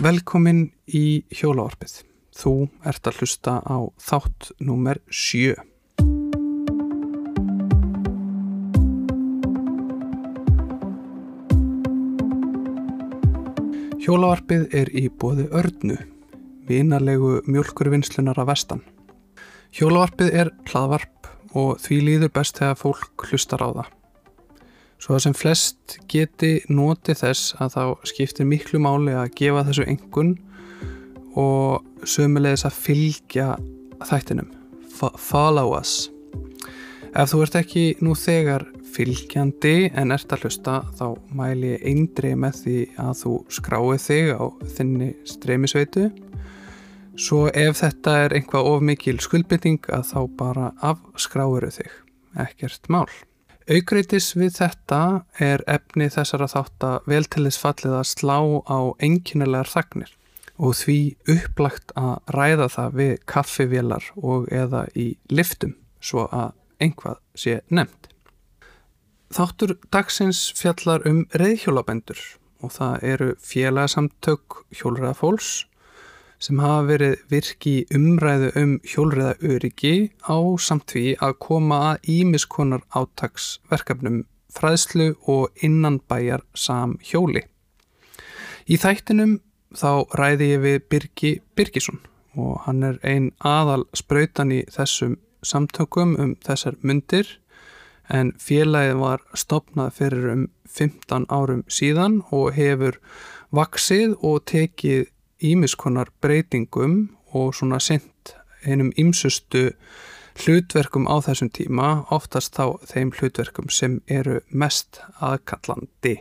Velkomin í hjólaorpið. Þú ert að hlusta á þátt númer 7. Hjólavarpið er í bóði örnu, vinalegu mjölkurvinnslunar að vestan. Hjólavarpið er hlaðvarp og því líður best þegar fólk hlustar á það. Svo að sem flest geti notið þess að þá skiptir miklu máli að gefa þessu engun og sömulegis að fylgja þættinum. Follow us. Ef þú ert ekki nú þegar fylgjandi en ert að hlusta þá mæli ég eindri með því að þú skráið þig á þinni streymisveitu svo ef þetta er einhvað of mikil skuldbytting að þá bara afskráiru þig ekkert mál Aukreitis við þetta er efni þessara þátt að vel til þess fallið að slá á enginnilegar þagnir og því upplagt að ræða það við kaffivélar og eða í liftum svo að einhvað sé nefnt. Þáttur dagsins fjallar um reyðhjólabendur og það eru félagsamtök hjólræðafólks sem hafa verið virki umræðu um hjólræðauriki á samtví að koma að ímiskonar átagsverkefnum fræðslu og innanbæjar sam hjóli. Í þættinum þá ræði ég við Birgi Birgisson og hann er ein aðal spröytan í þessum samtökum um þessar myndir en félagið var stopnað fyrir um 15 árum síðan og hefur vaksið og tekið ímiskonar breytingum og svona sendt einum ymsustu hlutverkum á þessum tíma, oftast þá þeim hlutverkum sem eru mest aðkallandi.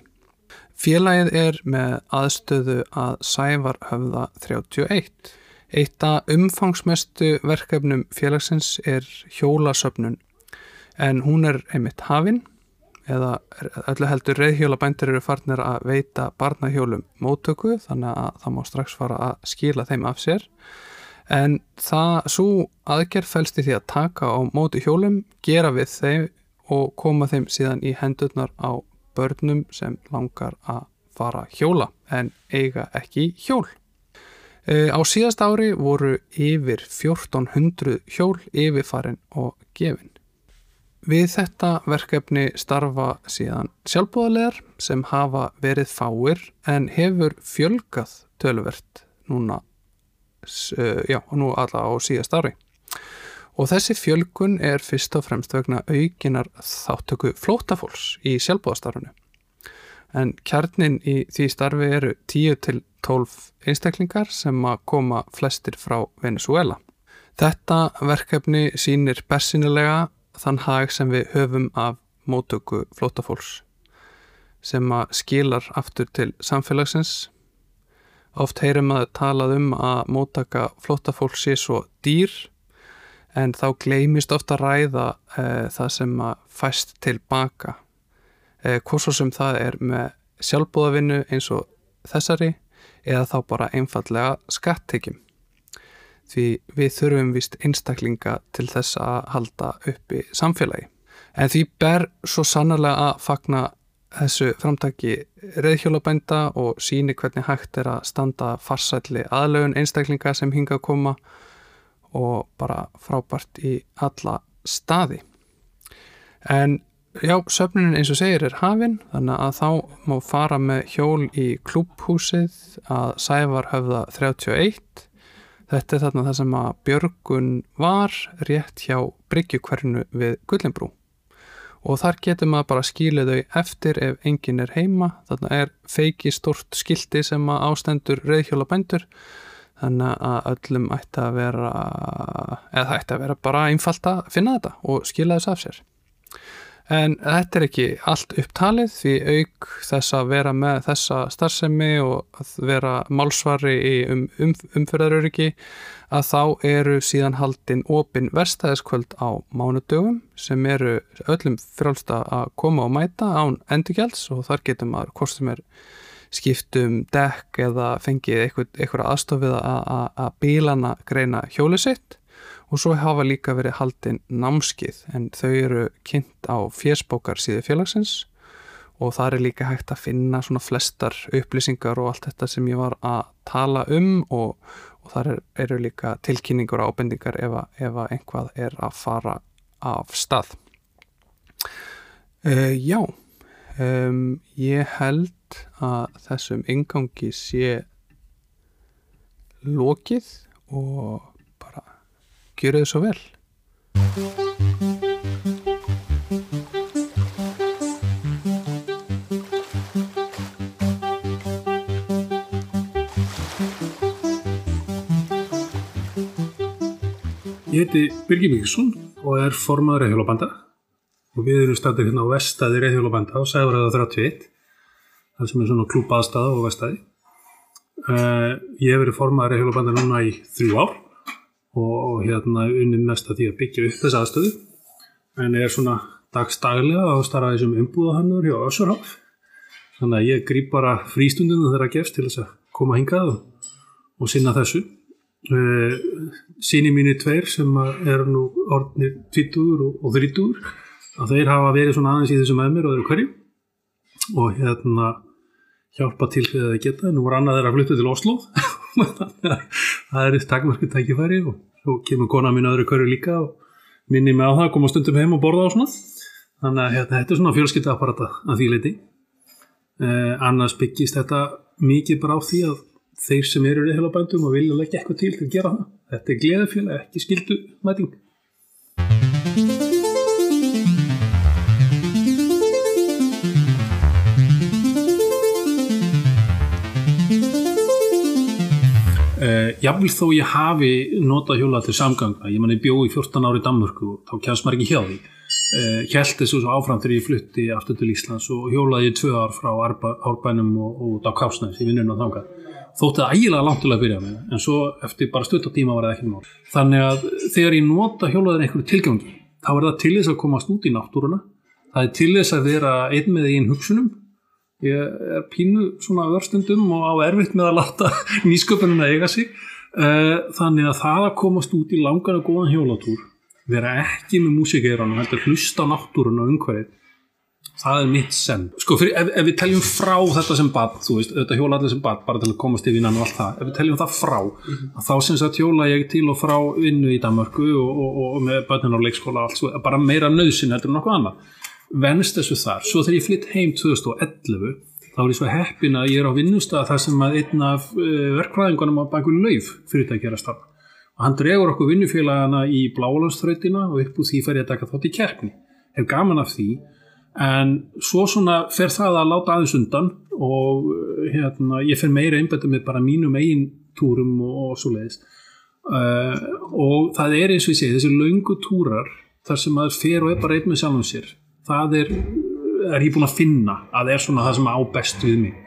Félagið er með aðstöðu að Sævar höfða 31. Eitt af umfangsmestu verkefnum félagsins er hjólasöfnun en hún er einmitt hafinn eða öllu heldur reyðhjólabændir eru farnir að veita barnahjólum móttöku þannig að það má strax fara að skila þeim af sér en það svo aðgerð fælst í því að taka á móti hjólum, gera við þeim og koma þeim síðan í hendurnar á börnum sem langar að fara hjóla en eiga ekki hjól. E, á síðast ári voru yfir 1400 hjól yfirfarin og gefin. Við þetta verkefni starfa síðan sjálfbúðalegar sem hafa verið fáir en hefur fjölgað töluvert núna, já, nú alla á síðast ári. Og þessi fjölgun er fyrst og fremst vegna aukinar þáttöku flótafólks í sjálfbúðastarfunu. En kjarnin í því starfi eru 10-12 einstaklingar sem að koma flestir frá Venezuela. Þetta verkefni sínir bersinilega þann hag sem við höfum af mótöku flótafólks sem að skilar aftur til samfélagsins. Oft heyrum að talað um að mótaka flótafólks sé svo dýr en þá gleimist ofta ræða e, það sem að fæst tilbaka. E, Hvort svo sem það er með sjálfbúðavinnu eins og þessari eða þá bara einfallega skattekjum því við þurfum vist einstaklinga til þess að halda uppi samfélagi. En því ber svo sannarlega að fagna þessu framtaki reyðhjólabænda og síni hvernig hægt er að standa farsælli aðlögun einstaklinga sem hinga að koma og bara frábært í alla staði. En já, söfnunin eins og segir er hafinn þannig að þá má fara með hjól í klúbhúsið að Sævar höfða 31 Þetta er þarna það sem að Björgun var rétt hjá Bryggjukvernu við Gullinbrú og þar getur maður bara skýlið þau eftir ef enginn er heima. Þarna er feiki stort skildi sem að ástendur reyðhjóla bændur þannig að öllum ætti að vera, eða það ætti að vera bara einfalt að finna þetta og skýla þess af sér. En þetta er ekki allt upptalið því auk þess að vera með þessa starfsemi og að vera málsvari í um, um, umfyrðaröryggi að þá eru síðan haldinn opin verstaðiskvöld á mánudögum sem eru öllum frálsta að koma og mæta án endurgjalds og þar getum að hvort sem er skiptum dekk eða fengið eitthvað aðstofið að bílana greina hjólið sitt og svo hafa líka verið haldinn námskið en þau eru kynnt á fjersbókar síðu félagsins og það er líka hægt að finna svona flestar upplýsingar og allt þetta sem ég var að tala um og, og þar er, eru líka tilkynningur og ábendingar ef, að, ef að einhvað er að fara af stað. Uh, já, um, ég held að þessum ingangi sé lokið og gjöru þið svo vel. Ég heiti Birgir Víksson og er formadur Eithjólabanda og við erum stættir hérna á vestæðir Eithjólabanda á Sæðuræða 31 það sem er svona klúb aðstæða og vestæði. Uh, ég hef verið formadur Eithjólabanda núna í þrjú ár og, og hérna unnið mest að því að byggja upp þessa aðstöðu. En er svona dagstaglega á starraði sem umbúðahannur hjá Össurháf þannig að ég grýp bara frístundinu þegar að gefst til þess að koma hingað og, og sinna þessu. Uh, síni mínu tveir sem er nú orðnir 20 og, og 30 að þeir hafa verið svona aðeins í þessu með mér og eru hverju. Og hérna hjálpa til þegar það geta. Nú var annað þeirra að flutta til Oslo það er takkmörku tækifæri og svo kemur kona mín öðru hverju líka og minni mig á það að koma stundum heim og borða á svona þannig að hérna, þetta er svona fjölskytta apparata að því leiti uh, annars byggist þetta mikið bara á því að þeir sem eru reyðhjálpabændum og vilja leggja eitthvað til til að gera það. Þetta er gleðafélag, ekki skildu mæting. Uh, Jável þó ég hafi notað hjóla til samganga, ég manni bjóð í 14 ári í Danmörku og þá kjænst maður ekki hjá því. Uh, Hjælt þessu svo áfram þegar ég flutti aftur til Íslands og hjólaði tvö ár frá Árbænum og út á Kásnæs í vinnunum á þangað þótti það ægilega langt til að byrja með en svo eftir bara stutt á tíma var það ekki mál þannig að þegar ég nota hjólaður einhverju tilgjangi þá er það til þess að komast út í náttúruna það er til þess að vera einn með einn hugsunum ég er pínu svona örstundum og á erfitt með að láta nýsköpunum að eiga sig. Þannig að það að komast út í langan og góðan hjólatúr vera ekki með músikeirana heldur hlusta á náttúruna og umhverfið það er mitt sem sko fyrir, ef, ef við teljum frá þetta sem bad þú veist, þetta hjóla allir sem bad bara til að komast í vinnan og allt það, ef við teljum það frá mm -hmm. þá syns að hjóla ég til og frá vinnu í Danmarku og, og, og með börnun á leikskóla og allt, svo, bara meira nöðsin heldur en nokkuð annað, venst þessu þar. Svo þegar ég flytt heim 2011 þá er ég svo heppin að ég er á vinnustaf þar sem að einn af uh, verkfræðingunum á banku lauf fyrirtæki að starfa. Og hann dregur okkur vinnufélagana í blálanströytina og upp úr því fer ég að taka þátt í kerkni hef gaman af því. En svo svona fer það að láta aðeins undan og hérna, ég fer meira einbættu með bara mínum eigin túrum og, og svo leiðis uh, og það er eins og ég segi þessi laungu túrar þar sem maður fer og er bara einn með sjálfum sér það er, er ég búin að finna að er svona það sem á best við mig.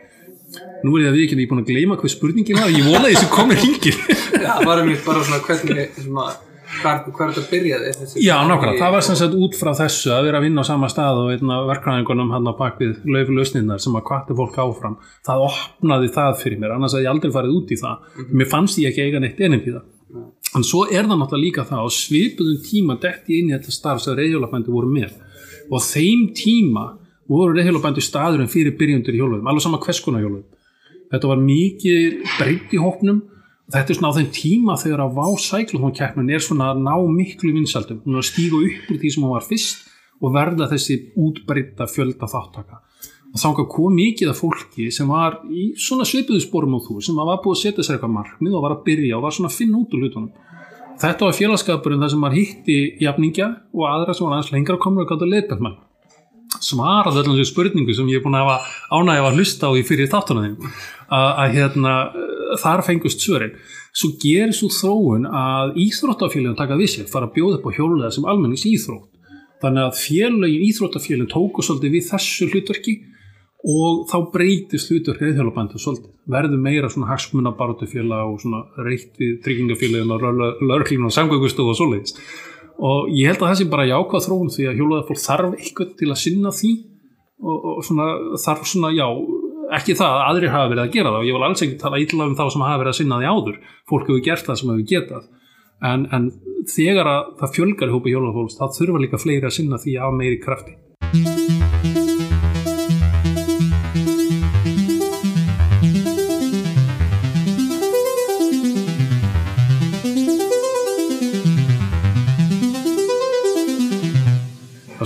Nú er ég að við ekki að ég er búin að gleyma hvað spurningin var, ég vona þessi komið hringir. Já, það var mér bara svona hvernig svona Hvar, hvar er þetta byrjaði? Já, nákvæmlega, það var sem sagt út frá þessu að vera að vinna á sama stað og einna verkræðingunum hann á bakvið löfulausninnar sem að kvarti fólk áfram. Það opnaði það fyrir mér, annars að ég aldrei farið út í það. Mm -hmm. mér fannst ég ekki eiga neitt einnig í það. Mm. en svo er það náttúrulega líka það og svipuðum tíma detti inn í þetta starf sem reyðjólabændu voru með og þeim tíma voru reyðjólabændu staðurinn fyrir byrjundur í hjólöfum, alveg sama hverskona hjólöfum þetta var mikið breytt í hópnum. Þetta er svona á þeim tíma þegar að Vá Cyclotron-keppnin er svona að ná miklu vinsaldum, hún er að stíga upp úr því sem hún var fyrst og verða þessi útbreyta fjölda þáttaka. Og þá kom mikið af fólki sem var í svona svipuðu spórum á þú sem var búið að setja sér eitthvað markmið og var að byrja og var svona að finna út úr hlutunum þetta var félagskapurinn þar sem var hitti jafningja og aðra sem var aðeins lengra koma og gæta að leita með svaraði allir þessu spurningu sem ég er búin að hafa ánægja að hlusta á í fyrir þáttunum að hérna þar fengust svörin. Svo gerir svo þróun að íþróttafélagin taka við sér fara að bjóða upp á hjólulega sem almennings íþrótt. Þannig að félagin íþróttafélagin tóku svolítið við þessu hlutverki og þá breytist hlutverk reyðhjálpandi svolítið, verður meira svona hagsmunabartufélag og svona reytt við tryggingafélagin og lörglínu og samgöngustof og svoleiðis. Og ég held að það sé bara jákvæð þróun því að hjólulega fólk þarf eitthvað til að sinna því og, og svona, þarf svona já ekki það að aðrir hafa verið að gera það. Og ég vil alls ekki tala ítla um þá sem hafa verið að sinna því áður. Fólk hefur gert það sem hefur getað. En, en þegar að það fjölgar í hópi hjólafólks þá þurfa líka fleiri að sinna því af meiri krafti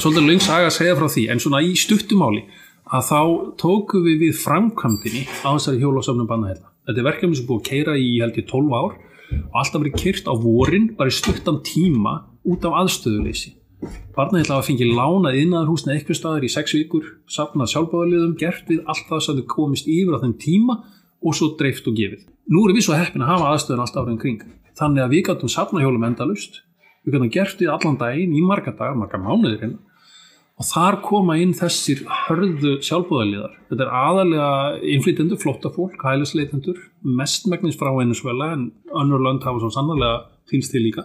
svolítið löng saga að segja frá því en svona í stuttumáli að þá tókum við við framkvæmdini á þessari hjólasöfnum bannahella þetta er verkefni sem búið að keira í held ég 12 ár og alltaf verið kyrt á vorin bara í stuttan tíma út af aðstöðuleysi. Barnahella var fengið lánað innaðarhúsna eitthvað staðar í 6 vikur safnað sjálfbáðaliðum, gert við allt það sem þau komist yfir á þeim tíma og svo dreift og gefið. Nú erum við svo heppin að hafa aðstöðun allt árið kring. Þannig að við gætum safna hjólum endalust við gætum gert við allan daginn í marga dagar, marga mánuðir hérna og þar koma inn þessir hörðu sjálfbúðaliðar. Þetta er aðalega innflytendur, flotta fólk, hælisleitendur, mestmægnins frá Venezuela en önnur lönd hafa svo sannlega týnst til líka.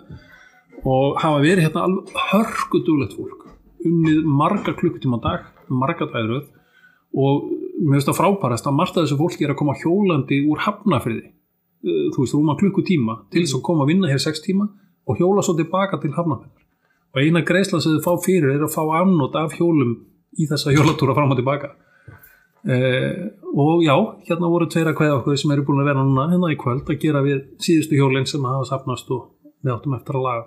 Og hafa verið hérna alveg hörgu dúlegt fólk, unnið marga klukkutíma dag, marga dagiröð og mér finnst það frábærast að margt af þessu fólki er að koma hjólandi úr hafnafriði, þú veist, rúma klukkutíma til þess að koma að vinna hér sex tíma og hjóla svo tilbaka til hafnafriðar og eina greiðsla sem þið fá fyrir er að fá annót af hjólum í þessa hjólatúra fram og tilbaka. Eh, og já, hérna voru tveira kveða okkur sem eru búin að vera núna hérna í kvöld að gera við síðustu hjólinn sem hafa sapnast og við áttum eftir að laga.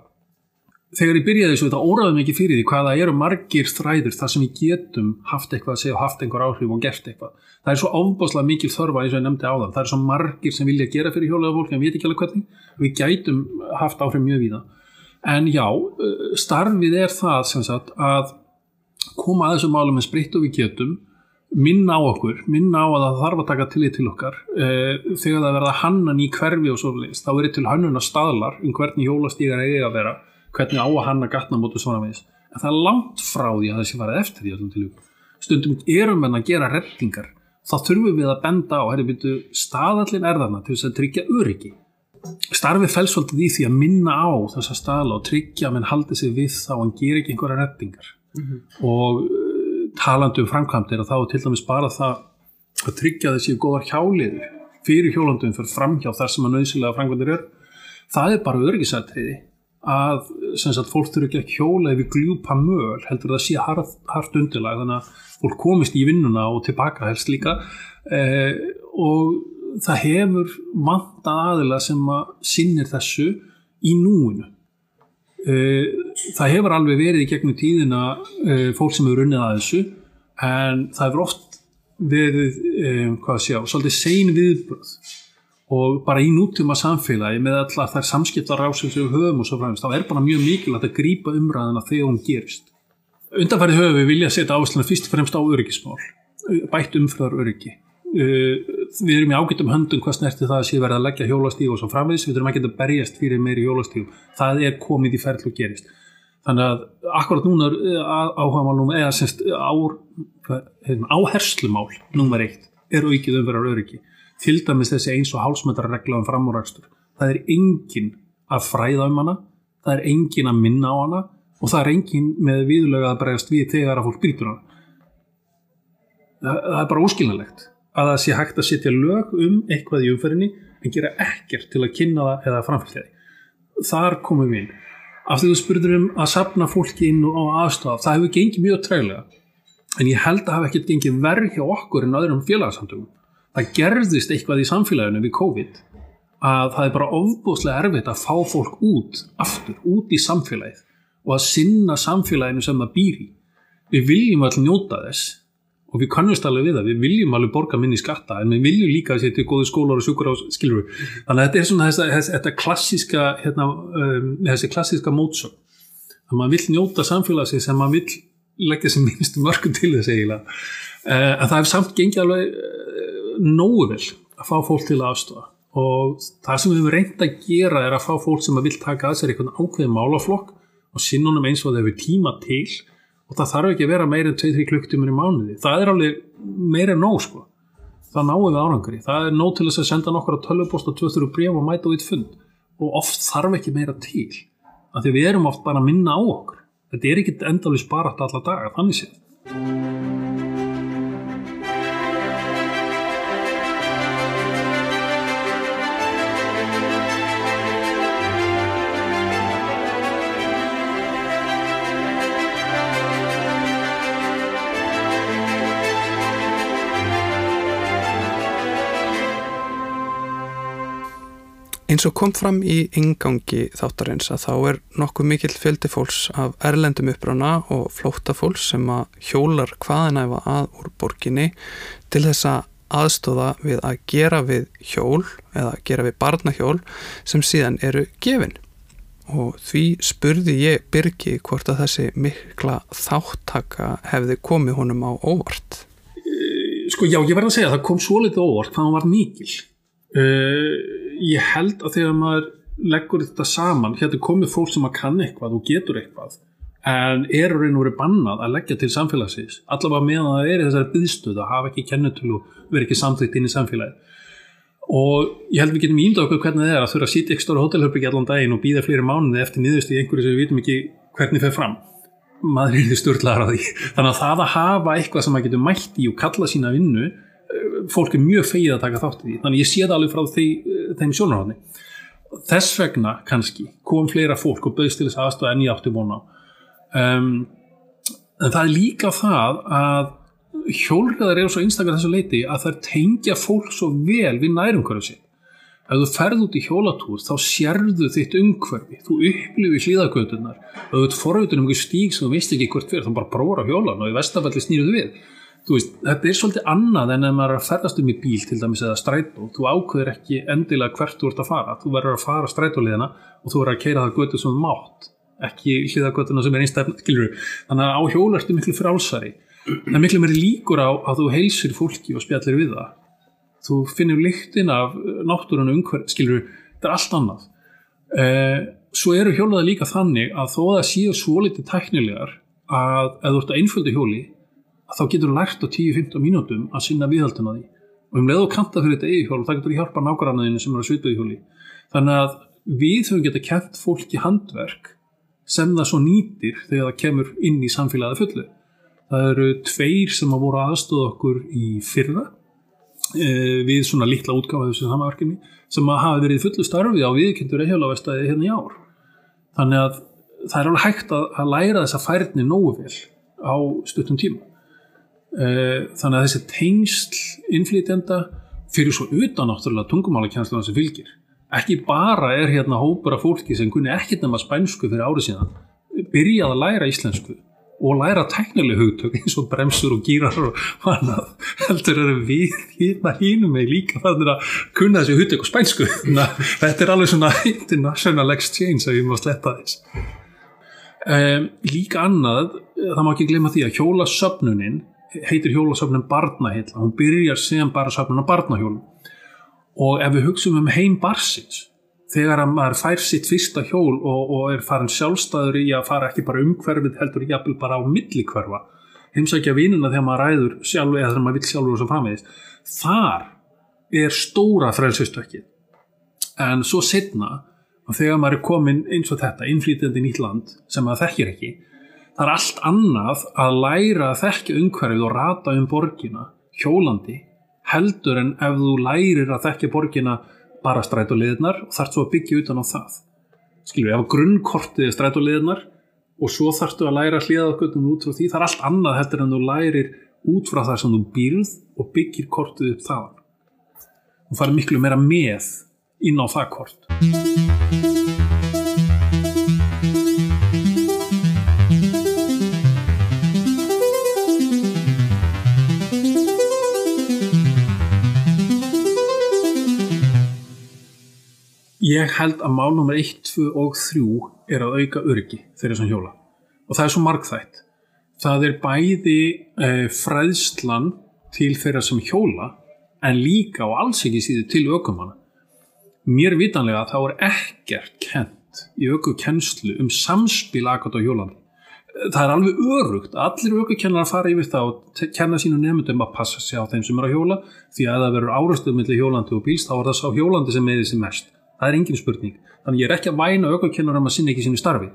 Þegar ég byrjaði þessu þetta óraði mikið fyrir því hvaða eru margir þræður þar sem við getum haft eitthvað að segja og haft einhver áhrif og gert eitthvað. Það er svo ofbáslega mikil þörfa eins og ég nefndi á það það er svo margir sem vilja gera fyrir hjólaða fólk en við veit ekki alveg hvernig. Við gætum haft áhrif mjög víða en já, uh, starfið er það sagt að koma að þessum málum með spritt og við getum minna á okkur, minna á að það þarf að taka tillit til okkar. Uh, þegar það verða hannan í hverfi og svo leist, þá er til hannuna staðlar um hvernig hjólastígar eigi að vera hvernig á að hanna gatnamótu svona veist en það er langt frá því að sé farið eftir því stundum erum við að gera rettingar, þá þurfum við að benda á, herri byrju, staðallin er þarna til þess að tryggja öryggi starfið fæl svolítið í því að minna á þessa staðla og tryggja að mann haldi sig við þá hann ger ekki einhverja rettingar mm -hmm. og uh, talandi um framkvæmdir og þá til dæmis bara það að tryggja þessi góðar hjáliður fyrir hjólandum fyrir framhjá þar sem að nöðsilega framkvæmdir er það er bara örgisætriði að sagt, fólk þurfi ekki að hjóla yfir gljúpa möl heldur það sé hart undirlag. Þannig að fólk komist í vinnuna og tilbaka helst líka. Eh, og það hefur vantað aðila sem að sinnir þessu í núinu. Eh, það hefur alveg verið í gegnum tíðina eh, fólk sem hefur runnið að þessu en það hefur oft verið eh, hvað að sjá, svolítið sein viðbröð og bara í nútuma samfélagi með allar þær samskiptarásum sem við höfum og svo fræmst, þá er bara mjög mikilvægt að grípa umræðina þegar hún gerist. Undanfærið höfum við vilja setja ásluna fyrst og fremst á öryggismál bætt umfröðar öryggi við erum í ágættum höndum hvað snerti það að sé verið að leggja hjólastíg og svo framvegs, við erum ekki að berjast fyrir meiri hjólastíg, það er komið í ferðlu og gerist. Þannig að akkurat núna mál númer eða semst hérna, áherslumál númer eitt er aukið umverðar öryggi til dæmis þessi eins og hálsmetra regla um framúrækstur, það er engin að fræða um hana, það er engin að minna á hana og það er engin með viðlöga að berjast við þegar að fólk brítur hana. Það, það er bara óskilnalegt að það sé hægt að setja lög um eitthvað í umferðinni en gera ekkert til að kynna það eða framfylgja því. Þar komum við inn. Af því þú spurður um að sapna fólki inn og aðstofa, það hefur gengið mjög trælega en ég held að það hef ekkert gengið verð hjá okkur en öðrum félagsamtökum. Það gerðist eitthvað í samfélaginu við COVID að það er bara ofbúslega erfitt að fá fólk út, aftur, út í samfélagið og að sinna samfélaginu sem það býr í. Við viljum þess og við kannumst alveg við það, við viljum alveg borga minni skatta en við viljum líka að setja góði skólar og sjúkur á skilur þannig að þetta er svona þess, þess, þetta klassiska hérna, um, þessi klassiska mótsögn. Að maður vill njóta samfélagsins sem maður vill leggja sem minnstu mörgum til þess eiginlega. Uh, en það hefur samt gengið alveg uh, nógu vel að fá fólk til aðstofa og það sem við hefur reynd að gera er að fá fólk sem að vil taka að sér einhvern ákveðin málaflokk og sinnunum eins og það hefur tíma til og það þarf ekki að vera meira en 2-3 klukktímur í mánuði. Það er alveg meira en nóg sko. það náum við árangri. Það er nóg til þess að senda nokkar á tölvupost og 2-3 bref og mæta út fund. Og oft þarf ekki meira til af því við erum oft bara að minna á okkur. Þetta er ekki endalvis bara alltaf daga þannig séð Eins og kom fram í ingangi þáttarins að þá er nokkuð mikill fjöldi fólks af erlendum upprána og flóta fólks sem að hjólar hvaðanæfa að úr borginni til þess að aðstóða við að gera við hjól eða gera við barnahjól sem síðan eru gefin. Og því spurði ég Birgi hvort að þessi mikla þáttaka hefði komið honum á óvart. Sko já, ég verði að segja að það kom svo litið óvart hvað hann var mikil. Uh, ég held að þegar maður leggur þetta saman, hérna komið fólk sem að kann eitthvað og getur eitthvað en eru reyn og verið bannað að leggja til samfélagsins, allavega meðan það er þessari byðstöð að hafa ekki kennetölu og vera ekki samþýtt inn í samfélagi og ég held við getum ímda okkur hvernig það er að þurfa að sýta ekki stóra hótelhörbyggi allan daginn og býða fleiri mánuði eftir niðurst í einhverju sem við vitum ekki hvernig fer fram. Maður er því störtlaðar á því þannig að það að hafa eitthvað sem maður getur mætt í og kalla sína vinnu fólk er mjög feið að taka þátt í því. Þannig ég sé það alveg frá því þeim sjónarhóðni þess vegna kannski kom fleira fólk og bauðst til þess aðstofa enn í áttu vona um, en það er líka það að hjólriðar eru svo einstaklega þessu leiti að það tengja fólk svo vel við nærumhverju sér ef þú ferð út í hjólatúr þá sérðu þitt umhverfi. Þú upplifir hlýðagötunar ef þú ert forveitur um einhver stík sem þú veist ekki hvort fyrir þá bara bróður á hjólan og í vestafalli snýruðu við Veist, þetta er svolítið annað en ef maður er að ferðast um í bíl til dæmis eða strætó þú ákveður ekki endilega hvert þú ert að fara. Þú verður að fara strætóliðina og þú verður að keira það götu sem mátt ekki hlýðagötuna sem er einstæfn þannig að á hjóla ertu miklu frálsari það er miklu meiri líkur á að þú heilsir fólki og spjallir við það. Þú finnir lyktin af náttúrunu umhverf, skilur, þetta er allt annað. Eh, svo eru hjólaða líka þannig að þó að það séu svo litið tæknilegar að ef þú ert að einföldu hjóli þá getur þú lært á 10-15 mínútum að sinna viðhaldun á því. Og um leið og kanta fyrir þetta og það getur hjálpa nákvæmnaðinu sem er að svita í hjóli. Þannig að við höfum getað kent fólki handverk sem það svo nýtir þegar það kemur inn í samfélagið fullu. Það eru tveir sem að voru aðstóða okkur í fyrra e, við svona litla útgáfa þessu samanverkefni sem að hafa verið fullu starfi á viðkyndur ehjólavestæði hérna í ár. Þannig að það er alveg hægt að, læra þessa færni nógu vel á stuttum tíma. Eh, þannig að þessi tengsl innflytjenda fyrir svo utan náttúrulega tungumálakjænsluna sem fylgir. Ekki bara er hérna hópur af fólki sem kunni ekkert nema spænsku fyrir árið síðan byrjað að læra íslensku og læra teknileg hugtök eins og bremsur og gýrar og hannað heldur eru við hérna hínum með líka þannig að kunna þessi hugtök og spænsku. Þetta er alveg svona international exchange að við má sletta þess um, líka annað það má ekki glemja því að hjóla söpnunin heitir hjólasöfnum barnahill hún byrjar sem bara söfnun á barnahjólum. Og ef við hugsaum um heim barsins þegar að maður fær sitt fyrsta hjól og, og er farin sjálfstæður í að fara ekki bara umhverfið heldur jafnvel bara á millikverfa heimsækja vínuna þegar maður ræður sjálf eða þegar maður vil sjálfur og svo framvegist þar er stóra frelsistökkið en svo setna og þegar maður er komin eins og þetta innflýtjandi nýtt land sem maður þekkir ekki það er allt annað að læra að þekkja umhverfið og rata um borgina hjólandi heldur en ef þú lærir að þekkja borgina bara strætóliðnar og þarfst svo að byggja utan á það. Skilju, ef grunnkortið er strætóliðnar og svo þarfst þú að læra hlýðaðgötun út frá því, það er allt annað heldur en þú lærir út frá það sem þú býrð og byggir kortið upp þaðan. Og það er miklu meira með inn á það kort Ég held að mál nr. 1, 2 og 3 er að auka öryggi þeirra sem hjóla og það er svo markþætt. Það er bæði e, fræðslan til þeirra sem hjóla en líka og alls ekki síðu til aukumanna. Mér vitanlega þá er ekkert kent í aukukennslu um samspil aðgátt á hjólandi. Það er alveg örugt að allir aukukennar fara yfir það og kenna sínu nefndum að passa sig á þeim sem er á hjóla því að það verður árastuð mellir hjólandi og bíls þá er það sá hjólandi sem meði sem mest það er engin spurning. Þannig ég er ekki að væna aukakennar um að sinna ekki sínu starfi.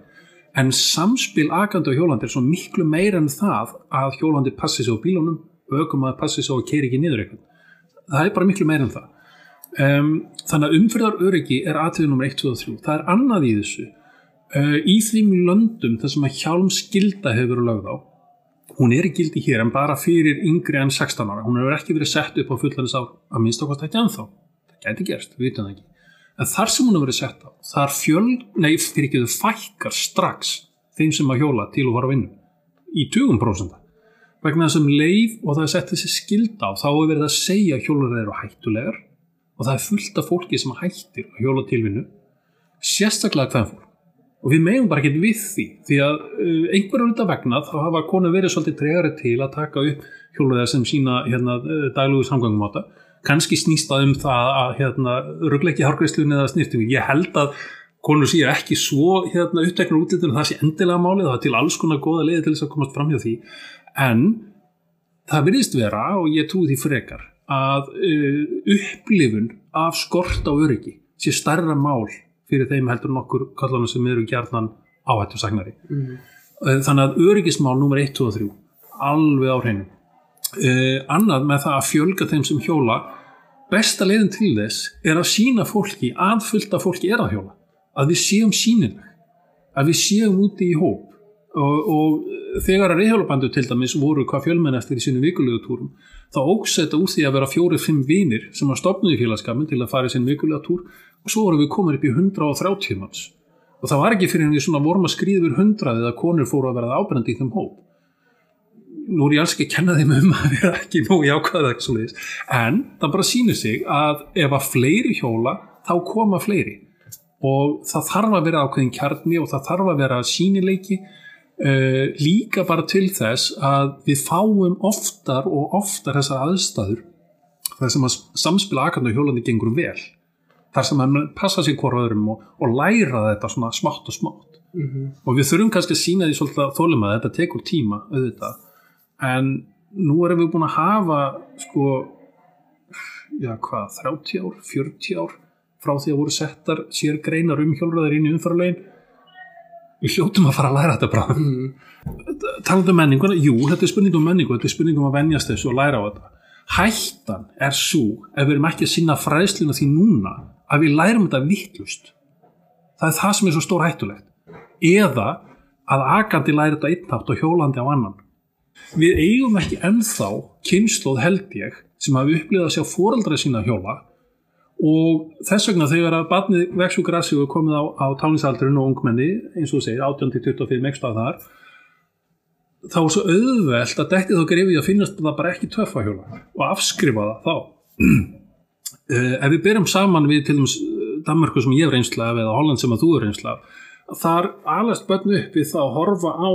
En samspil agandi á hjólandi er svo miklu meira en það að hjólandi passi sig á bílunum aukum að passi á að keira ekki niður eitthvað. Það er bara miklu meira en það. Um, þannig að umfyrðar öryggi er aðtöðu nr. 1, 2 og 3 það er annað í þessu. Uh, í þeim löndum þar sem að hjálm skilda hefur verið lögð á hún er í gildi hér en bara fyrir yngri en 16 ára. Hún hefur ekki verið sett upp á fullanins á að minnst okkar stætti anþá það gæti gerst, við vitum það ekki en þar sem hún hefur verið sett á þar fjöl, nei fyrir ekki þau fækkar strax þeim sem að hjóla til og fara að vinna í 20% vegna þess að leið og það er sett þessi skilda á þá er verið að segja að hjólar eru hættulegar og það er fullt af fólki sem hættir að hjóla til vinnu sérstaklega hvem fólk og við meðum bara ekki við því því að uh, einhverjum þetta vegna þá hafa konu verið svolítið tregari til að taka upp hjóluðar sem sína hérna, uh, daglugu samgangum áta kannski snýst það um það að hérna, ruggleiki hárgreifslun eða snýrtingu ég held að konur séu ekki svo hérna, uppteknur útlýttur það sé endilega málið það er til alls konar goða leiði til þess að komast fram hjá því. En það virðist vera og ég trúi því frekar að uh, upplifun af skort á öryggi sé starra mál fyrir þeim heldur nokkur kallanum sem eru gjarnan áhættu sagnari mm. þannig að öryggismál nummer 1, 2 og 3 alveg á hreinu uh, annað með það að fjölga þeim sem hjóla besta leiðin til þess er að sína fólki, aðfylta fólki er að hjóla, að við séum sínileg að við séum úti í hóp. Og, og þegar að reyðhjólabandu til dæmis voru hvað fjölmenn eftir í sinu vikulegu túrum þá ógsetta úr því að vera fjóri-fimm vinir sem að stopnuði félagskapin til að fara í sinu vikulega túr og svo vorum við komin upp í 130 manns. Og það var ekki fyrir henni svona vorma skrýður hundraðið að konur fóru að verða ábyrgandi í þeim hóp nú er ég alls ekki að kenna þeim um að vera ekki nú í ákvæða en það bara sínir sig að ef að fleiri hjóla þá koma fleiri. Og það þarf að vera ákveðin kjarni og það þarf að vera sínileiki uh, líka bara til þess að við fáum oftar og oftar þessar aðstæður þar sem að samspila aðkvæmda hjólandi gengur vel. Þar sem að passa sér hvora öðrum og, og læra þetta svona smátt og smátt. Mm -hmm. og við þurfum kannski að sína því svolítið þólum að þetta tekur tíma auðvitað en nú erum við búin að hafa sko já hvað, 30 ár, 40 ár frá því að voru settar sér greinar um hjólraðar inn í umfæralegin við hljóttum að fara að læra þetta bara. Mm. talandu um menninguna, jú, þetta er spurning um menningu þetta er spurning um að venjast þessu og læra á þetta. Hættan er svo ef við erum ekki að sinna fræðsluna því núna að við lærum þetta vittlust það er það sem er svo stór hættulegt eða að agandi læri þetta einntátt og hjólandi á annan við eigum ekki ennþá kynnslóð held ég sem hafi upplifað að sjá fóraldræði sína hjóla. Og þess vegna þegar að barnið vexu grassi og komið á, á táninsaldurinn og ungmenni eins og segir 18-25 ekstra þar þá er svo auðvelt að detti þá grefi að finnast það bara ekki töffa hjóla og afskrifa það þá. Uh, ef við byrjum saman við til dæmis eh, Danmarku sem ég er reynslað eða Holland sem að þú er reynslað þar alast bönnu upp við að horfa á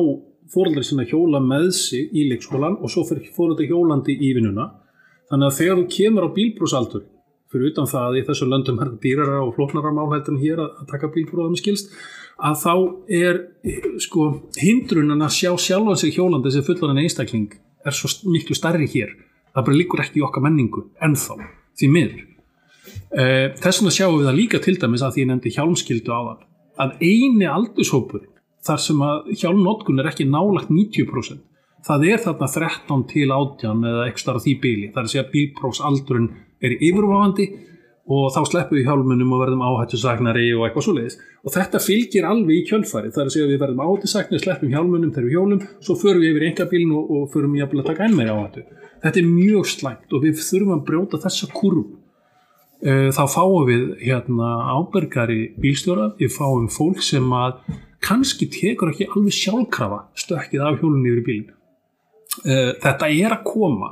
fóröldri sinna hjóla með sig í leikskólan og svo fyrir fóröldri hjólandi í vinnuna. Þannig að þegar þú kemur á bílbrúsaldur fyrir utan það að í þessu löndum er dýrara og flóknara málhættin hér að, taka bílbrúðum skilst að þá er sko hindrunan að sjá sjálfan sig hjólandi sem fullan en einstakling er svo miklu starri hér. Það bara líkur ekki í okkar menningu ennþá því miður. Eh, þess vegna sjáum við það líka til dæmis að því ég nefndi hjálmskildu á þann að eini aldurshópur þar sem að hjálmnotkun er ekki nálagt 90% það er þarna 13 til 18 eða ekki starf því bíli þar er að segja að bílprófsaldurinn er yfirváðandi og þá sleppum við hjálmunum og verðum áhættusagnari og eitthvað svo leiðis og þetta fylgir alveg í kjölfari þar er að segja að við verðum áhættusagnari, sleppum hjálmunum þegar við hjólum, svo förum við yfir engabílin og, og förum við að taka enn meira áhættu. Þetta er mjög slæmt og við þurfum að brjóta þessa kurv Eh, þá fáum við hérna ábergari bílstjóra, við fáum fólk sem að kannski tekur ekki alveg sjálfkrafa stökkið af hjólunni yfir bílin. Eh, þetta er að koma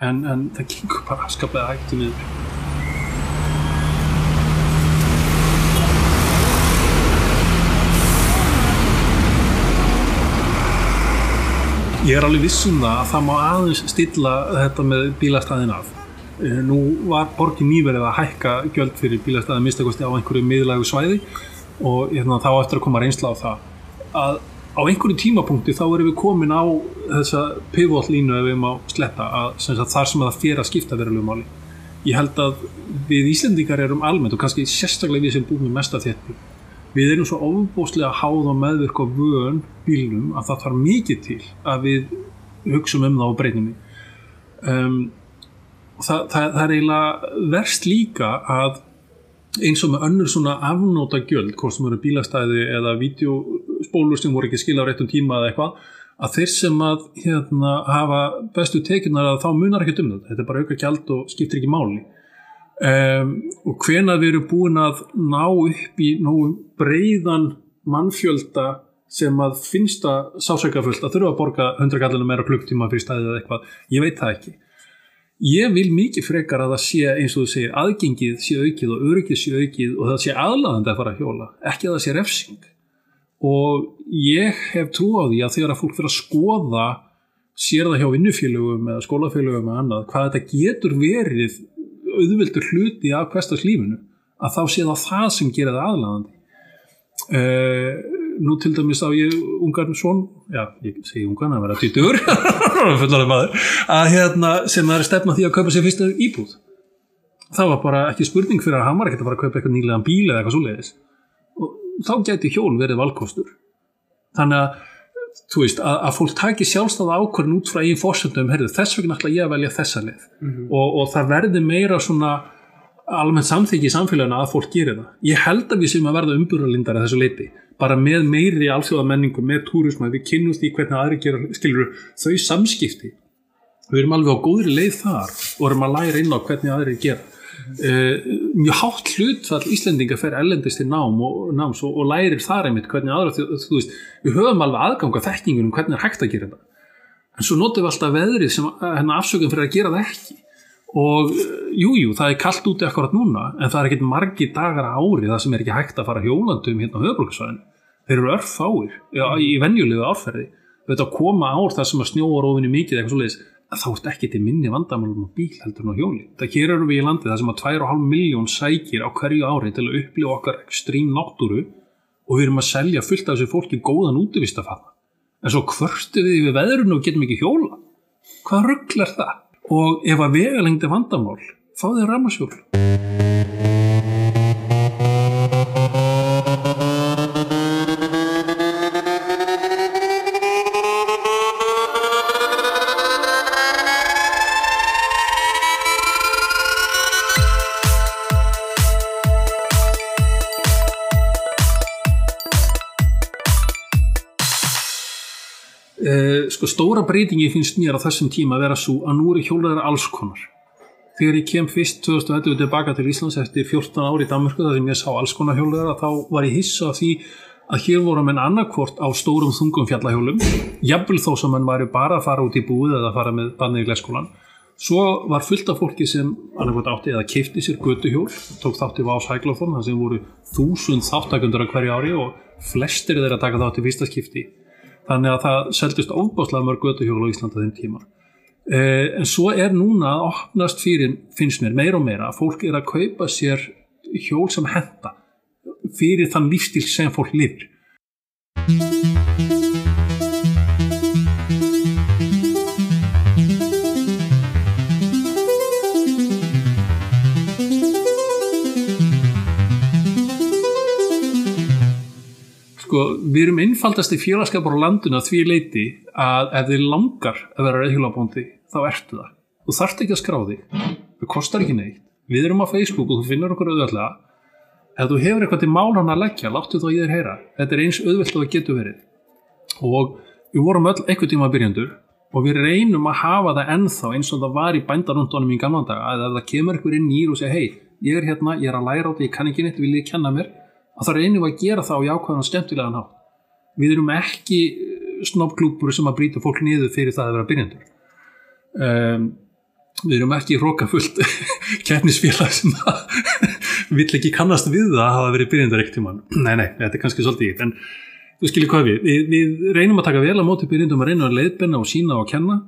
en, en það gengur bara skaplega hægt við. Ég er alveg vissum það að það má aðeins stilla þetta með bílastæðin af Eh, nú var borgin nýverið að hækka gjöld fyrir bílastæði mistakosti á einhverju miðlægu svæði og hérna, þá eftir að koma reynsla á það að á einhverju tímapunkti þá erum við komin á þessa pivotlínu ef við erum á sletta að, sagt, þar sem að það fyrir að skipta verulegu máli. Ég held að við Íslendingar erum almennt og kannski sérstaklega við sem búum í mesta þétti við erum svo ofbóstlega háð og meðvirk á vön bílnum að það þarf mikið til að við hugsaum um það á breytinni. Um, það, það, það er eiginlega verst líka að eins og með önnur svona afnóta gjöld, hvort sem eru bílastæði eða videospólur sem voru ekki skila á réttum tíma eða eitthvað, að þeir sem að hérna, hafa bestu tekinar að þá munar ekki um þetta, þetta er bara auka gjald og skiptir ekki máli. Um, og hvena við erum búin að ná upp í nógu breiðan mannfjölda sem að finnst að sásækjafullt að þurfa að borga 100 gallinu meira klukktíma fyrir staðið eða eitthvað, ég veit það ekki ég vil mikið frekar að það sé eins og þú segir, aðgengið sé aukið og öryggið sé aukið og það sé aðlaðandi að fara að hjóla, ekki að það sé refsing. Og ég hef trú á því að þegar að fólk fyrir að skoða sér það hjá vinnufélögum eða skólafélögum eða annað, hvað þetta getur verið auðvildur hluti af hverstaslífinu, að þá sé það það sem gerir það aðlaðandi. Uh, nú til dæmis á ég ungarn svon, já, ég segi ungarn að vera týtur, fullar maður að hérna, sem er stefna því að kaupa sér fyrstu íbúð. Það var bara ekki spurning fyrir að hann var ekkert að fara að kaupa eitthvað nýlegan bíl eða eitthvað svoleiðis. Og þá geti hjól verið valkostur. Þannig að þú veist, að, að fólk taki sjálfstáða ákvörðin út frá einn fórsöndum, herðu, þess vegna ætla ég að velja þessa leið. Mm -hmm. og, og það verði meira svona almennt samþyggi í samfélaginu að fólk gerir það. Ég held að við sem að verða umbúralindar að þessu leiti, bara með meiri alþjóða menningu, með túrismu, við kynnumst í hvernig aðri gera, skilur þau samskipti. Við erum alveg á góðri leið þar og erum að læra inn á hvernig aðri gera. Uh, mjög hátt hlutfall Íslendinga fer ellendist til nám og, náms og, og lærir þar einmitt hvernig aðra, þú, þú veist, við höfum alveg aðganga þekkingunum hvernig er hægt að gera þetta. En svo notum við alltaf veðrið sem hérna, afsökun fyrir að gera það ekki og jújú, jú, það er kallt úti akkurat núna en það er ekkert margi dagar ári það sem er ekki hægt að fara hjólandum hérna á höfbruksvæðinu þeir eru örf fáir já, í venjulegu árferði. Þetta koma ár það sem að snjóa rófinni mikið eitthvað svoleiðis þá ert ekki til minni vandamálum á bíl heldur en á hjóli það eru við í landi það sem að 2,5 miljón sækir á hverju ári til að upplifa okkar ekstrím náttúru og við erum að selja fullt af þessu fólki góðan útvistafalla en svo hvörstu við við veðrunu og getum ekki hjóla hvað rugglar það? og ef að vegalengdi vandamál þá er ramasjól sko stóra breytingi finnst mér á þessum tíma að vera svo að nú eru hjólaðar alls konar. Þegar ég kem fyrst 2011 tilbaka til Íslands eftir 14 ári í Danmörku þar sem ég sá alls konar hjólaðar þá var ég hissa því að hér voru menn annarkvort á stórum þungum fjallahjólum jafnvel þó sem mann væri bara að fara út í búið eða að fara með barnið í glæskólan svo var fullt af fólki sem annarkvort átti eða keipti sér götuhjól tók þátti Vás Hæglófon þar sem voru þúsund þáttakundur á hverju ári og flestir þeirra taka þátti fyrsta skipti þannig að það seldist ofbáslega mörg götuhjól á Íslanda þeim tíma. Eh, en svo er núna að opnast fyrir, finnst mér, meira og meira að fólk er að kaupa sér hjól sem henda fyrir þann lífstíl sem fólk lifir sko, við erum einfaldast í félagskapur á landinu að því leiti að ef þið langar að vera reyðhjólabóndi þá ertu það. Þú þarft ekki að skrá þig. Það kostar ekki neitt. Við erum á Facebook og þú finnur okkur auðvitað ef þú hefur eitthvað til málan að leggja láttu þá ég þér heyra, þetta er eins auðvilt og það getur verið. Og við vorum öll eitthvað tíma byrjandur og við reynum að hafa það ennþá eins og það var í bændarundunum í gamla daga að ef það kemur eitthvað inn nýr og segja hei, ég er hérna, ég er að læra á þetta, ég kann ekki neitt, vil ég kenna mér að það reynum að gera það á jákvæðan og skemmtilegan hátt. Við erum ekki snobbklúpur sem að brýta fólk niður fyrir það að vera byrjandur. Um, við erum ekki rókafullt keppnisfélag sem vill ekki kannast við það að hafa verið byrjandur ekkert tíma. Nei, nei, þetta er kannski svolítið ítt, en þú skilir hvað við. við. Við reynum að taka vel á móti byrjandum að reyna að leiðbenna og sína og kenna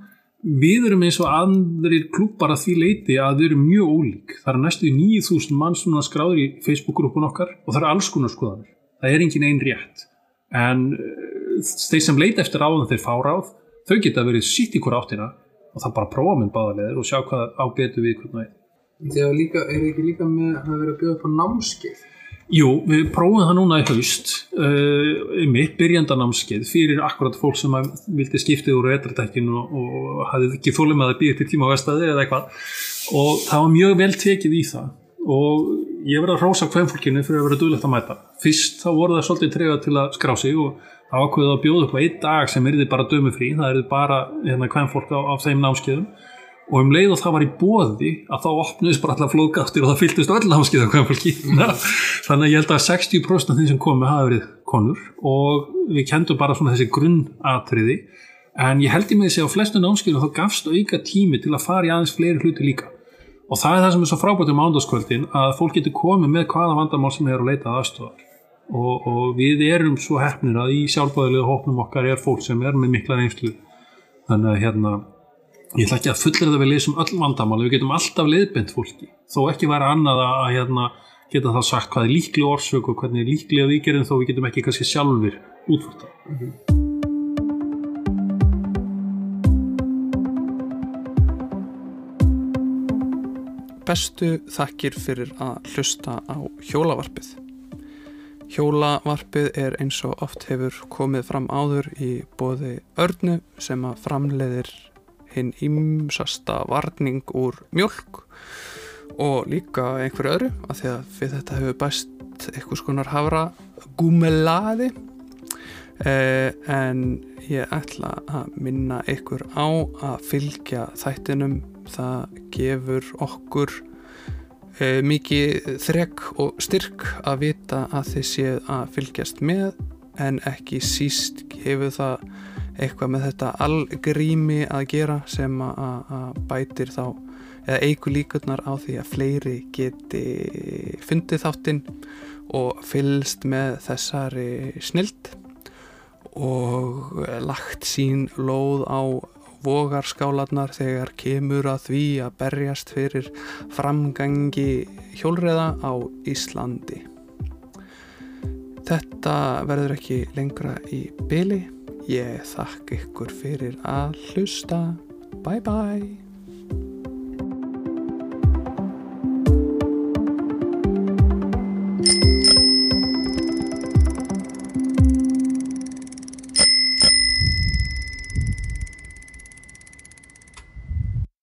við erum eins og andrir klubbar að því leiti að við erum mjög ólík. Það er næstu 9000 mann sem skráður í Facebook-grúpun okkar og það er alls konar skoðanir. Það er engin einn rétt. En uh, þeir sem leita eftir áðan þeir fá ráð, þau geta verið sitt í hver áttina og það bara prófa með báðarleðir og sjá hvað á betu við hvernig er Þegar er ekki líka með að vera að bjóða upp á námskeið Jú, við prófum það núna í haust uh, mitt byrjandanámskeið fyrir akkurat fólk sem vildi skiptið úr etrættekkinu og, og hafði ekki þólum að það býði til tíma á vestæði eða eitthvað. Og það var mjög vel tekið í það. Og ég verði að rósa hvem fólkinu fyrir að vera duðlegt að mæta. Fyrst þá voru það svolítið trefað til að skrá sig og það ákveði að bjóða upp á einn dag sem er þið bara dömu frí, það er þið bara hérna, hvem fólk á, á þeim námskeiðum og um leið og það var í bóði að þá opnuðist bara allar flóðgáttir og það fylltist öll hvað fólki. Þannig að ég held að 60% af þeim sem komi hafa verið konur og við kendum bara svona þessi grunnatriði. En ég held í mig þessi á flestu námskeiðum þá gafst auka tími til að fara í aðeins fleiri hluti líka. Og það er það sem er svo frábært um ándaskvöldin að fólk getur komið með hvaða vandamál sem er að leita aðstofar og, og við erum svo hefnir að í sjálfbæðilega hóknum okkar er fólk sem er með mikla reynslu. Þannig að hérna ég ætla ekki að fullera það við leysum öll vandamáli, við getum alltaf leiðbent fólki, þó ekki vera annað að hérna, geta það sagt hvað er líklega orsök og hvernig er líklega viðgerðin þó við getum ekki kannski sjálfur útfært mm -hmm. Bestu þakkir fyrir að hlusta á hjólavarpið. Hjólavarpið er eins og oft hefur komið fram áður í bóði örnu sem að framleiðir hinn ímsasta varning úr mjölk og líka einhverju öðru af því að fyrir þetta hefur bæst eitthvað skonar havra gúmelaði eh, en ég ætla að minna ykkur á að fylgja þættinum. Það gefur okkur eh, mikið þrek og styrk að vita að þið séð að fylgjast með en ekki síst gefur það eitthvað með þetta algrími að gera sem að bætir þá eða eigu líkurnar á því að fleiri geti fundið þáttinn og fylst með þessari snild og lagt sín lóð á vogarskálanar þegar kemur að því að berjast fyrir framgangi hjólreða á Íslandi. Þetta verður ekki lengra í byli Ég þakk ykkur fyrir að hlusta. Bye bye.